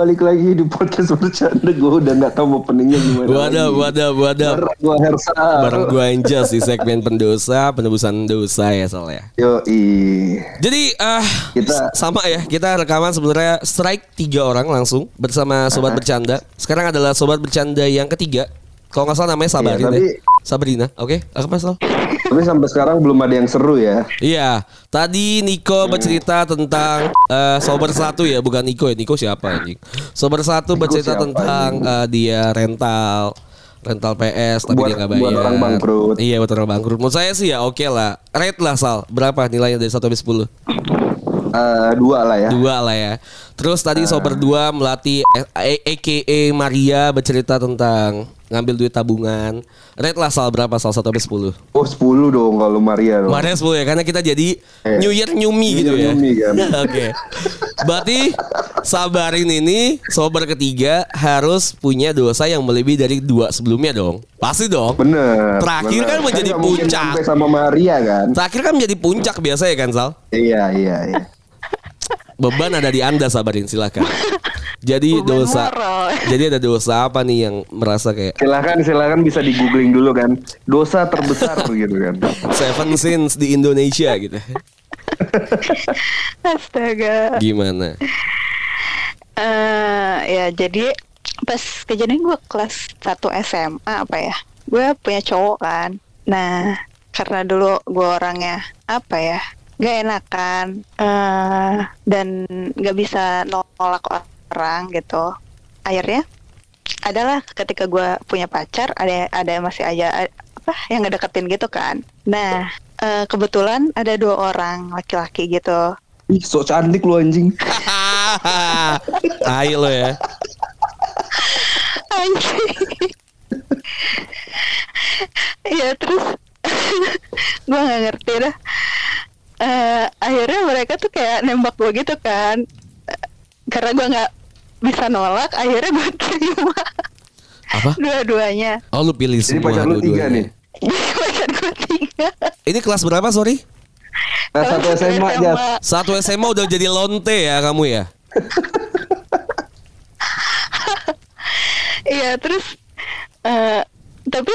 balik lagi di podcast bercanda. Gue udah nggak tahu openingnya gimana. Waduh, waduh, waduh. Bareng gue Hersa. Bareng gue Anjas di segmen pendosa, penebusan dosa ya soalnya. Yo i. Jadi ah Kita- sama ya, kita rekaman sebenarnya strike tiga orang langsung bersama sobat bercanda. Sekarang adalah sobat bercanda yang ketiga. Kalau nggak salah namanya Sabarin Iya, tapi- deh. Sabrina, oke? Apa Sal? Tapi sampai sekarang belum ada yang seru ya. Iya, tadi Niko bercerita tentang eh, sober satu ya, bukan Niko ya. Niko siapa anjing? Sober satu Niko bercerita siapa, tentang eh, dia rental rental PS tapi Buat- dia nggak bayar. buat orang bangkrut. Iya, buat orang bangkrut. Menurut saya sih ya oke lah. Rate lah Sal. Berapa nilainya dari 1 sampai 10? Eh, dua lah ya. Dua lah ya. Terus tadi sober dua melatih AKA Maria bercerita tentang ngambil duit tabungan. Rate lah Sal berapa Sal 1 sampai 10? Oh 10 dong kalau Maria dong. Kemarin 10 ya karena kita jadi Eh. New Year New Me New gitu Year ya. New Me kan. Oke. Berarti sabarin ini sober ketiga harus punya dosa yang melebihi dari dua sebelumnya dong. Pasti dong. Bener. Terakhir bener. kan menjadi mungkin puncak. Sama Maria kan. Terakhir kan menjadi puncak biasa ya kan Sal? Iya iya iya. Beban ada di Anda sabarin silakan. Jadi Beban dosa. moral. Jadi ada dosa apa nih yang merasa kayak Silahkan silahkan bisa di googling dulu kan. Dosa terbesar gitu kan. seven sins di Indonesia gitu. Astaga. Gimana? eh ya jadi pas kejadian gue kelas 1 SMA apa ya gue punya cowok kan nah karena dulu gue orangnya apa ya gak enakan eh dan gak bisa nolak orang gitu akhirnya adalah ketika gue punya pacar ada ada masih aja apa yang ngedeketin gitu kan nah eh, kebetulan ada dua orang laki-laki gitu Ih, sok cantik lu anjing. Tai lo ya. Anjing. Iya terus gue nggak ngerti dah. Eh, akhirnya mereka tuh kayak nembak gue gitu kan. Eh, Karena gue nggak bisa nolak, akhirnya gue terima Apa? dua-duanya. Oh lu pilih Jadi semua pacar lu tiga dua-duanya. nih. Pacar gue tiga. Ini kelas berapa sorry? Nah, satu SMA aja. Satu SMA udah jadi lonte ya kamu ya? Iya terus eh tapi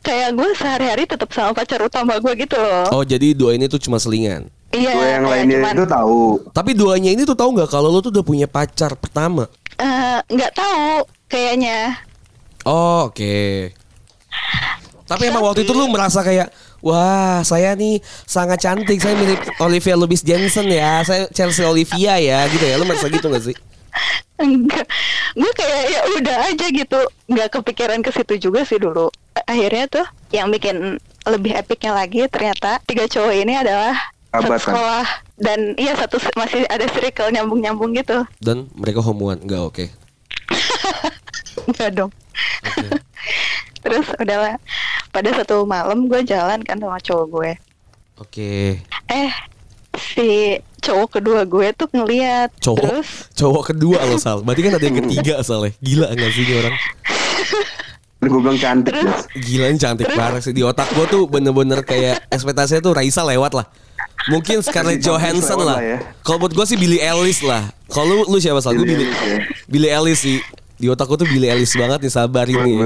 kayak gue sehari-hari tetap sama pacar utama gue gitu loh. Oh jadi dua ini tuh cuma selingan. Iya. Gue yang lainnya cuman- itu tahu. Tapi duanya ini tuh tahu nggak kalau lu tuh udah punya pacar pertama? Eh, nggak tahu kayaknya Oh, oke. Tapi emang waktu itu lu merasa kayak Wah, saya nih sangat cantik. Saya mirip Olivia Lubis Jensen ya. Saya Chelsea Olivia ya, gitu ya. Lu merasa gitu gak sih? enggak gue kayak ya udah aja gitu nggak kepikiran ke situ juga sih dulu akhirnya tuh yang bikin lebih epicnya lagi ternyata tiga cowok ini adalah satu Sahabatan. sekolah dan iya satu masih ada circle nyambung nyambung gitu Dan mereka homoan. Enggak, oke. enggak dong terus udahlah pada satu malam gue jalan kan sama cowok gue Oke. eh si cowok kedua gue tuh ngeliat Cowok terus cowok kedua lo Sal. Berarti kan ada yang ketiga Sal ya. Gila enggak sih ini orang? Gue bilang cantik. Jas. Gila ini cantik banget sih di otak gue tuh bener-bener kayak ekspektasinya tuh Raisa lewat lah. Mungkin Scarlett Johansson lah. ya. Kalau buat gue sih Billie Eilish lah. Kalau lu, lu siapa sal? Gue Eilish ya. Billie Eilish sih. Di otak gue tuh Billie Eilish banget nih sabar ini.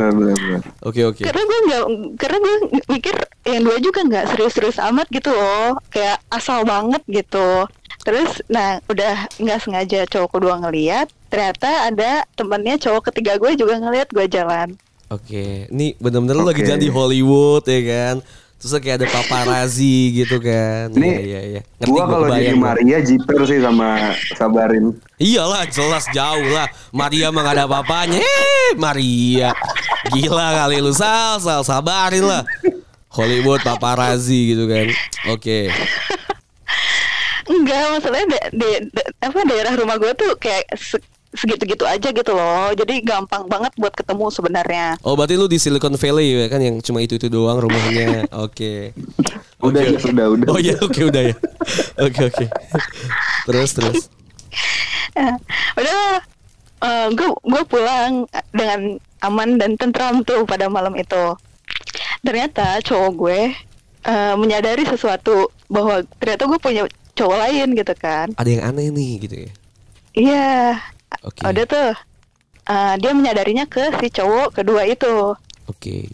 Oke oke. karena gue nggak karena gue mikir yang dua juga nggak serius-serius amat gitu loh kayak asal banget gitu terus nah udah nggak sengaja cowok kedua ngeliat ternyata ada temennya cowok ketiga gue juga ngeliat gue jalan Oke. Ini bener-bener lu lagi Oke. jalan di Hollywood ya kan. Terus kayak ada paparazzi gitu kan. Ini Iya iya iya. Ngerti gua gua kalau jadi. Maria jiper sih sama Sabarin. Iyalah jelas jauh lah Maria mah gak ada apa-apanya Eh Maria Gila kali lu Sal Sal sabarin lah Hollywood paparazzi gitu kan Oke enggak masalahnya da- da- da- apa daerah rumah gue tuh kayak segitu-gitu aja gitu loh. Jadi gampang banget buat ketemu sebenarnya. Oh berarti lu di Silicon Valley ya kan Yang cuma itu-itu doang rumahnya. Oke. Udah, Oke, ya, sudah, udah. Oh iya oke udah ya. Oke oke. Terus terus. Eh, udah. Gue gue pulang dengan aman dan tentram tuh pada malam itu. Ternyata cowok gue eh, menyadari sesuatu bahwa ternyata gue punya cowok lain gitu kan. Ada yang aneh nih gitu ya? Iya Oke. udah tuh eh, dia menyadarinya ke si cowok kedua itu Oke.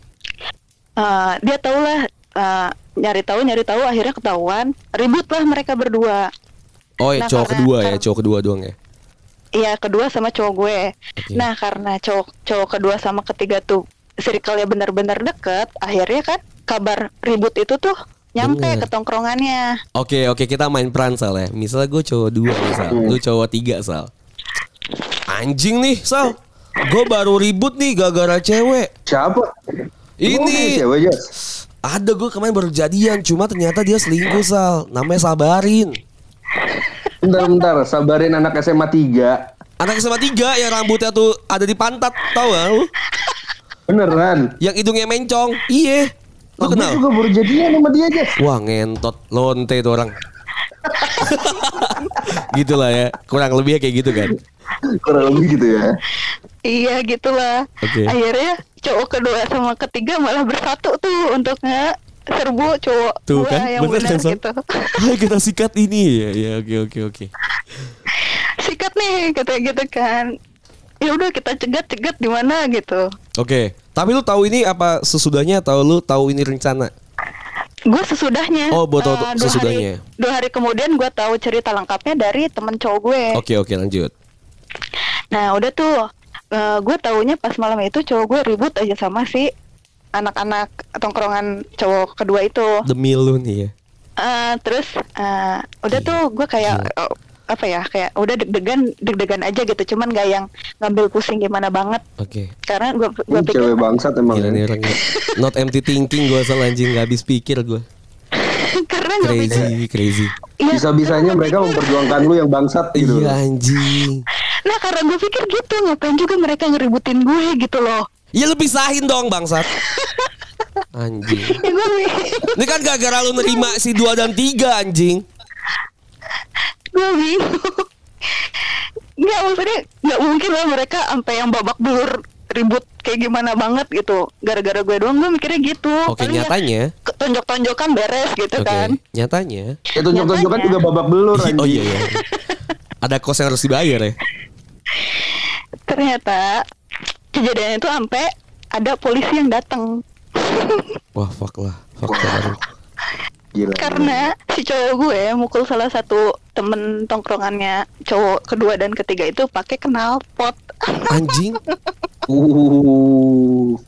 Eh, dia tahu lah eh, nyari tahu nyari tahu akhirnya ketahuan ribut lah mereka berdua Oh ya Nah, cowok karena- kedua ya, cowok kedua doang ya. Iya kedua sama cowok gue. Oke. Nah karena cowok cowok kedua sama ketiga tuh circle-nya benar-benar deket, akhirnya kan kabar ribut itu tuh nyampe Bener. ke tongkrongannya. Oke oke kita main peran Sal ya. Misalnya gue cowok dua nih Sal, lu cowok tiga Sal. Anjing nih Sal, gue baru ribut nih gara-gara cewek. Siapa? Ini. Cewek? Ada gue kemarin baru jadian, cuma ternyata dia selingkuh Sal. Namanya Sabarin. Bentar bentar, sabarin anak SMA 3 Anak SMA 3 yang rambutnya tuh ada di pantat, tau gak lu? Beneran? Yang hidungnya mencong. Iya. Lu Gue kenal? juga baru jadian sama dia Jas Wah ngentot lonte itu orang. Gitulah ya, kurang lebihnya kayak gitu kan. Kurang lebih gitu ya Iya gitulah. Oke. Akhirnya cowok kedua sama ketiga malah bersatu tuh untuk nge serbu cowok Tuh gua kan, yang bener benar kan gitu. Ayo kita sikat ini ya, ya oke oke oke. Sikat nih kata gitu kan. Ya udah kita cegat-cegat di mana gitu. Oke, tapi lu tahu ini apa sesudahnya atau lu tahu ini rencana? Gue sesudahnya. Oh, buat dua sesudahnya. Hari, dua hari kemudian gue tahu cerita lengkapnya dari temen cowok gue. Oke oke lanjut. Nah udah tuh, gue taunya pas malam itu cowok gue ribut aja sama si anak-anak tongkrongan cowok kedua itu. Demi lu nih ya. Eh, terus eh, udah tuh gue kayak oh, apa ya kayak udah deg-degan deg-degan aja gitu cuman gak yang ngambil pusing gimana banget Oke. karena gue gue Ini pikir cewek bangsat emang Gila ya. nih. Not empty thinking gue asal anjing nggak habis pikir gue. karena gue pikir Crazy crazy. iya, Bisa-bisanya karena gua mereka memperjuangkan lu yang bangsat gitu Iya anjing. Nah karena gue pikir gitu ngapain juga mereka ngeributin gue gitu loh Ya lu pisahin dong bangsat. Anjing. ya Ini kan gara-gara lu nerima si dua dan tiga anjing. gue bingung nggak maksudnya nggak mungkin lah mereka sampai yang babak belur ribut kayak gimana banget gitu gara-gara gue doang gue mikirnya gitu Oke Paling ya nyatanya. tonjok-tonjokan beres gitu Oke kan nyatanya. Ya tunjuk-tunjukkan Nyatanya. juga babak belur anjing. Oh iya iya. Ada kos yang harus dibayar ya. Ternyata kejadian itu sampai ada polisi yang datang Wah fuck lah. Fuck lah. Gila. karena si cowok gue mukul salah satu temen tongkrongannya cowok kedua dan ketiga itu pakai knalpot Anjing. Uh.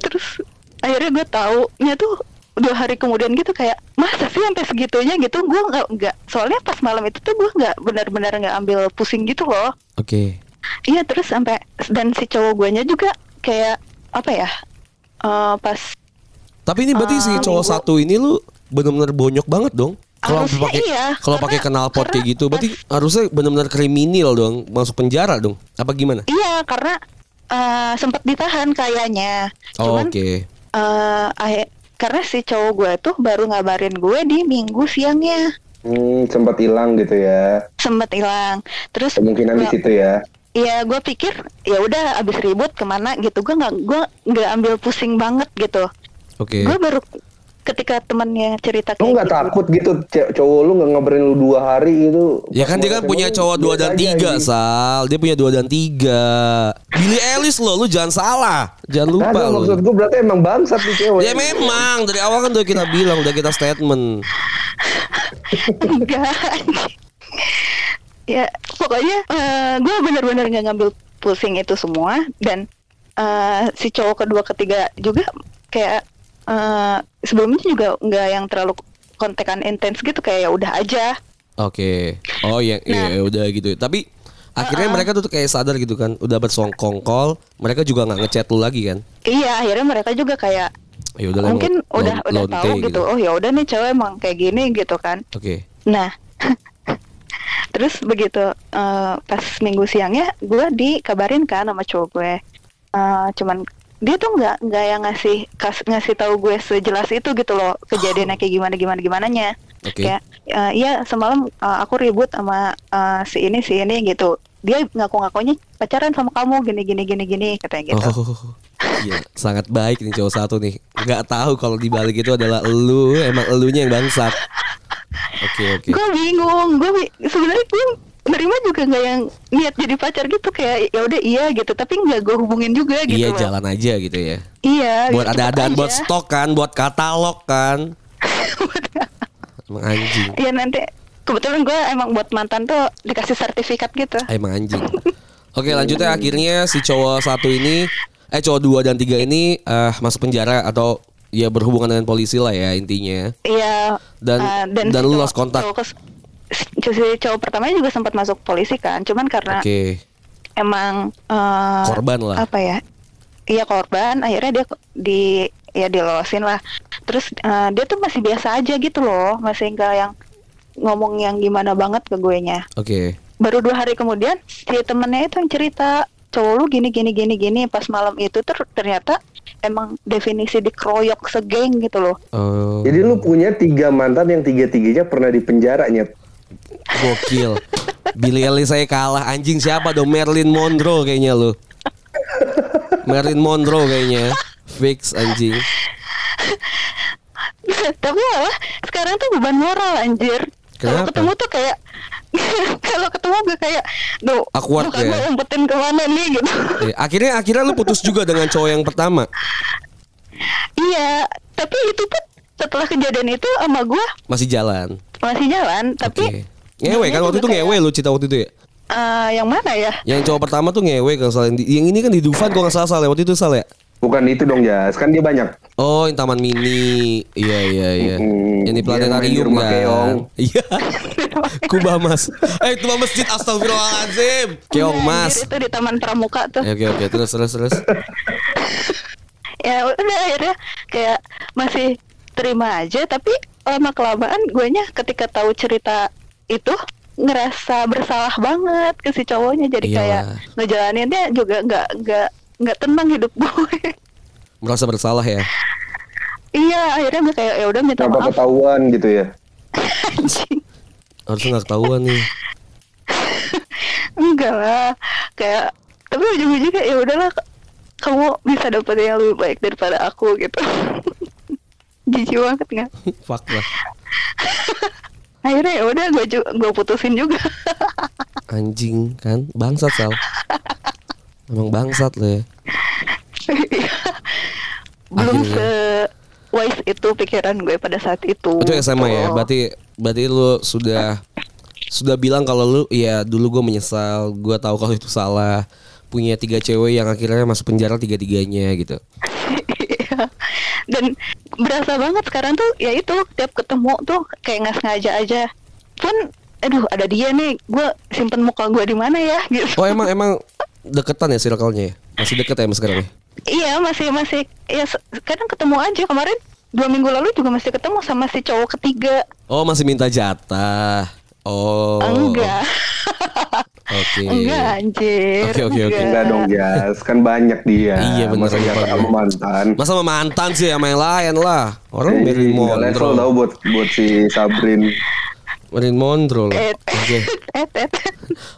terus akhirnya gue tahu nya tuh dua hari kemudian gitu kayak masa sih sampai segitunya gitu gue nggak nggak soalnya pas malam itu tuh gue nggak benar-benar nggak ambil pusing gitu loh Oke. iya terus sampai dan si cowok guanya juga kayak apa ya eh, pas Tapi ini berarti si Ah, cowok minggu. satu ini lu benar-benar bonyok banget dong. Kalau pakai iya, kalau pakai knalpot kayak karena gitu, berarti harusnya benar-benar kriminal dong, masuk penjara dong. Apa gimana? iya karena eh, sempat ditahan kayaknya Oh, cuman Oke. eh, akhir- karena si cowok gue tuh baru ngabarin gue di minggu siangnya Hmm, sempat hilang gitu ya. sempet hilang terus Kemungkinan di situ ya. Iya, gue pikir ya udah abis ribut ke mana gitu. Gue nggak gue nggak ambil pusing banget gitu. Oke. Gue baru ketika temennya cerita Lu kayak nggak gitu. takut gitu cowok lu nggak ngabarin lu dua hari gitu? Ya kan dia kan punya mau cowok dua dan tiga, aja, Sal. Dia punya dua dan tiga. Billy Ellis loh, lu jangan salah. Jangan lupa Kagak, lu. maksud gue berarti emang bangsat nih cewek. Ya memang dari awal kan udah kita bilang, udah kita statement. Enggak. ya pokoknya gue bener-bener nggak ngambil pusing itu semua dan eh, si cowok kedua ketiga juga kayak eh, sebelumnya juga nggak yang terlalu kontekan intens gitu kayak ya udah aja. Oke. Oh iya, iya Nah. udah gitu. Tapi akhirnya mereka tuh kayak sadar gitu kan, udah bersongkongkol, mereka juga nggak ngechat lu lagi kan? Iya, akhirnya mereka juga kayak Ya udah mungkin lo- udah lo- udah tahu gitu. Oh ya udah nih cewek emang kayak gini gitu kan. Oke. Nah, terus begitu eh, pas minggu siangnya gue dikabarin kan sama cowok gue. Eh, cuman dia tuh nggak nggak yang ngasih kas, ngasih tahu gue sejelas itu gitu loh kejadiannya kayak gimana gimana gimana nya. Oke. Kayak eh, iya semalam eh, aku ribut sama eh, si ini si ini gitu. Dia ngaku-ngakunya pacaran sama kamu gini gini gini gini katanya gitu. Oh, iya, sangat baik nih cowok satu nih. Nggak tahu kalau di balik itu adalah lu, emang elunya yang bangsat. Oke oke. gue bingung gue bi- sebenarnya gue nerima juga nggak yang niat jadi pacar gitu kayak ya udah iya gitu tapi nggak gue hubungin juga gitu Iya loh. jalan aja gitu ya. iya Buat gitu ada-adaan, buat stok kan, buat katalog kan. Emang anjing. Iya nanti kebetulan gue emang buat mantan tuh dikasih sertifikat gitu Emang anjing. Oke lanjutnya akhirnya si cowok satu ini eh cowok dua dan tiga ini eh, masuk penjara atau ya berhubungan dengan polisi lah ya intinya. iya Dan- eh, dan si lu lost kontak. Si cowok pertamanya juga sempat masuk polisi kan cuman karena Oke. emang eh, Korban lah. apa ya iya korban akhirnya dia di ya dilolosin lah terus eh, dia tuh masih biasa aja gitu loh masih enggak yang ngomong yang gimana banget ke gue nya Oke. baru dua hari kemudian si temennya itu yang cerita cowok lu gini gini gini gini pas malam itu ter- ternyata emang definisi dikeroyok segeng gitu loh Oh, Jadi lu punya tiga mantan yang tiga-tiganya pernah di penjara nyet. Gokil. Billy Ellis saya kalah anjing siapa dong Marilyn Monroe kayaknya lu. Marilyn Monroe kayaknya. Fix anjing. tapi malah sekarang tuh beban moral anjir kalau Kenapa? ketemu tuh kayak kalau ketemu gue kayak duh Awkward muka gue ya? umpetin ke mana nih gitu Eh, akhirnya akhirnya lu putus juga dengan cowok yang pertama. iya tapi itu pun setelah kejadian itu sama gue Masih jalan. masih jalan tapi Oke. Ngewe kan waktu itu kayak, ngewe lu cerita waktu itu ya. eh, yang mana ya Yang cowok pertama tuh ngewe kalau salah. Yang ini kan di Dufan kalau nggak salah salah waktu itu salah ya. Bukan itu dong Jas, kan dia banyak. Oh, yang Taman Mini. Iya iya iya. Mm-mm. Yang di planetarium rumah kan. keong. Iya. Kubah Mas. Eh, itu mah masjid astagfirullahalazim. Keong Mas. Itu di Taman Pramuka tuh Ya, Oke oke terus terus terus. ya udah akhirnya kayak masih terima aja tapi lama kelamaan gue nya ketika tahu cerita itu ngerasa bersalah banget ke si cowoknya jadi Iyalah. kayak ngejalaninnya juga nggak nggak nggak tenang hidup gue Merasa bersalah ya. iya akhirnya gue kayak ya udah minta Kenapa maaf ketahuan gitu ya? anjing Harusnya nggak ketahuan nih. enggak lah kayak tapi ujung-ujungnya ya udahlah kamu bisa dapet yang lebih baik daripada aku gitu jijik banget nggak Fuck lah. Akhirnya ya udah gue gue putusin juga Anjing kan bangsat Sal. Emang bangsat lo ya. belum Akhirnya. se wise itu pikiran gue pada saat itu Itu SMA ya. Berarti berarti lu sudah sudah bilang kalau lu ya dulu gue menyesal, gue tahu kalau itu salah. Punya tiga cewek yang akhirnya masuk penjara tiga-tiganya gitu. Dan berasa banget sekarang tuh ya itu tiap ketemu tuh kayak nggak sengaja aja pun aduh ada dia nih gue simpen muka gue di mana ya gitu Oh emang emang deketan ya circle-nya ya? Masih deket ya mas sekarang ya? iya masih masih ya kadang ketemu aja kemarin dua minggu lalu juga masih ketemu sama si cowok ketiga Oh masih minta jatah. Oh. enggak Oke. enggak anjir Oke, oke, oke. Enggak dong Jas, kan banyak dia. Iya, bener, Masa lupa sama mantan. Masa sama mantan sih sama yang lain lah. Orang Jadi, Marilyn nggak level Monroe. tau buat buat si Sabrin. Marilyn Monroe lah. eh Oke. eh eh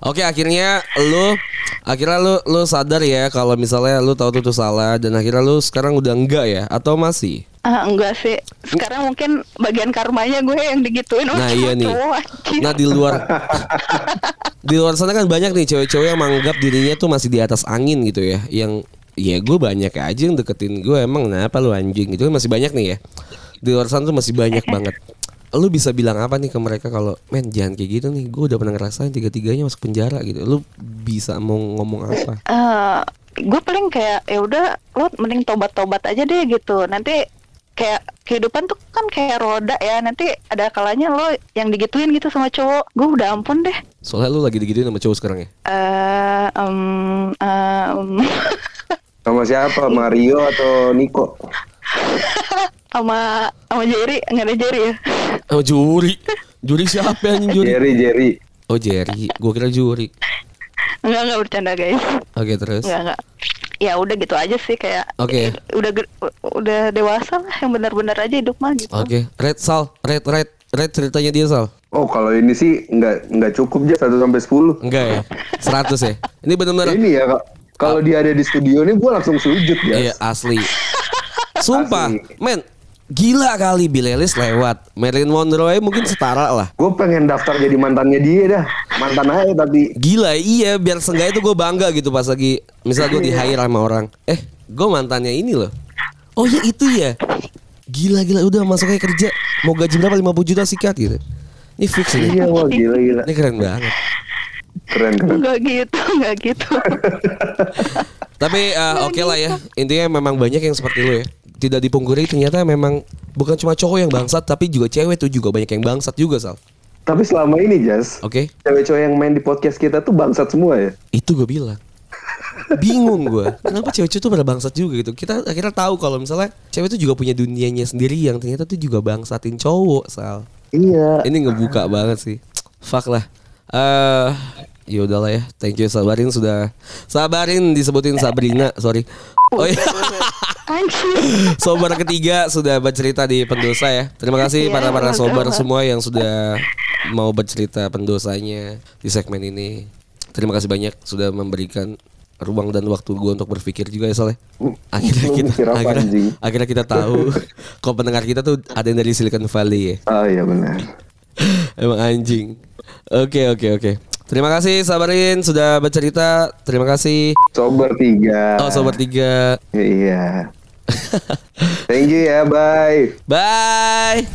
Oke, akhirnya lu akhirnya lu lu sadar ya kalau misalnya lu tahu tuh, tuh salah dan akhirnya lu sekarang udah enggak ya atau masih? Ah, enggak sih. Sekarang mungkin bagian karmanya gue yang digituin Nah, iya nih. anjir. Nah, di luar di luar sana kan banyak nih cewek-cewek yang menganggap dirinya tuh masih di atas angin gitu ya. Yang ya gue banyak aja yang deketin gue emang kenapa lu anjing gitu kan masih banyak nih ya. Di luar sana tuh masih banyak banget. Lu bisa bilang apa nih ke mereka kalau men jangan kayak gitu nih gue udah pernah ngerasain tiga-tiganya masuk penjara gitu. Lu bisa mau ngomong apa? Eh, gue paling kayak ya udah lo mending tobat-tobat aja deh gitu. Nanti kayak kehidupan tuh kan kayak roda ya. Nanti ada kalanya lo yang digituin gitu sama cowok. Gue udah ampun deh. Soalnya lu lagi digituin sama cowok sekarang ya? Eh, em, eh, em, Sama siapa? Mario atau Niko? sama sama Jerry nggak ada Jerry ya. Oh juri. Juri siapa anjing juri? Jerry, Jerry. Oh Jerry. Gue kira juri. Enggak enggak bercanda guys. Oke terus. Enggak enggak. Ya udah gitu aja sih kayak Oke. eh, udah udah dewasa lah yang benar-benar aja hidup mah gitu. Oke. Red Sal. Red Red Red ceritanya dia Sal. Oh kalau ini sih nggak nggak cukup aja 1 sampai 10. Enggak ya? 100 ya? Ini benar-benar Ini ya Kak, kalau dia ada di studio ini gue langsung sujud ya. Iya asli. Sumpah, Asli. men. Gila kali Bill Ellis lewat. Marilyn Monroe mungkin setara lah. Gue pengen daftar jadi mantannya dia dah. Mantan aja tapi Gila iya biar seenggaknya tuh gue bangga gitu pas lagi misal gue di hire sama orang. Eh gue mantannya ini loh. Oh ya itu ya. Gila gila udah masuk aja kerja. Mau gaji berapa 50 juta sikat gitu. Ini fix ini. iya wah gila gila. Ini keren banget. Keren keren. Enggak gitu, enggak gitu. Tapi eh, oke lah ya. Intinya memang banyak yang seperti lu ya. Tidak dipungkiri ternyata memang bukan cuma cowok yang bangsat tapi juga cewek tuh juga banyak yang bangsat juga Sal. Tapi selama ini Jas, Oke. cewek-cewek yang main di podcast kita tuh bangsat semua ya. Itu gue bilang. Bingung gue. Kenapa cewek-cewek tuh pada bangsat juga gitu. Kita akhirnya tahu kalau misalnya cewek itu juga punya dunianya sendiri yang ternyata tuh juga bangsatin cowok, Sal. Iya. Ini ngebuka banget sih. Fuck lah. Eh, ya udahlah ya. Thank you sabarin sudah sabarin disebutin Sabrina, sorry. Oh iya. Sobar ketiga sudah bercerita di pendosa ya. Terima kasih Iya, para para sobar sama-sama. semua yang sudah mau bercerita pendosanya di segmen ini. Terima kasih banyak sudah memberikan ruang dan waktu gue untuk berpikir juga ya soalnya. Akhirnya Lu kita akhirnya, akhirnya kita tahu kok pendengar kita tuh ada yang dari Silicon Valley ya. Oh iya benar. Emang anjing. Oke oke oke. Terima kasih Sabarin sudah bercerita. Terima kasih. Sober tiga. Oh sobat tiga. Iya. Thank you ya, bye. Bye.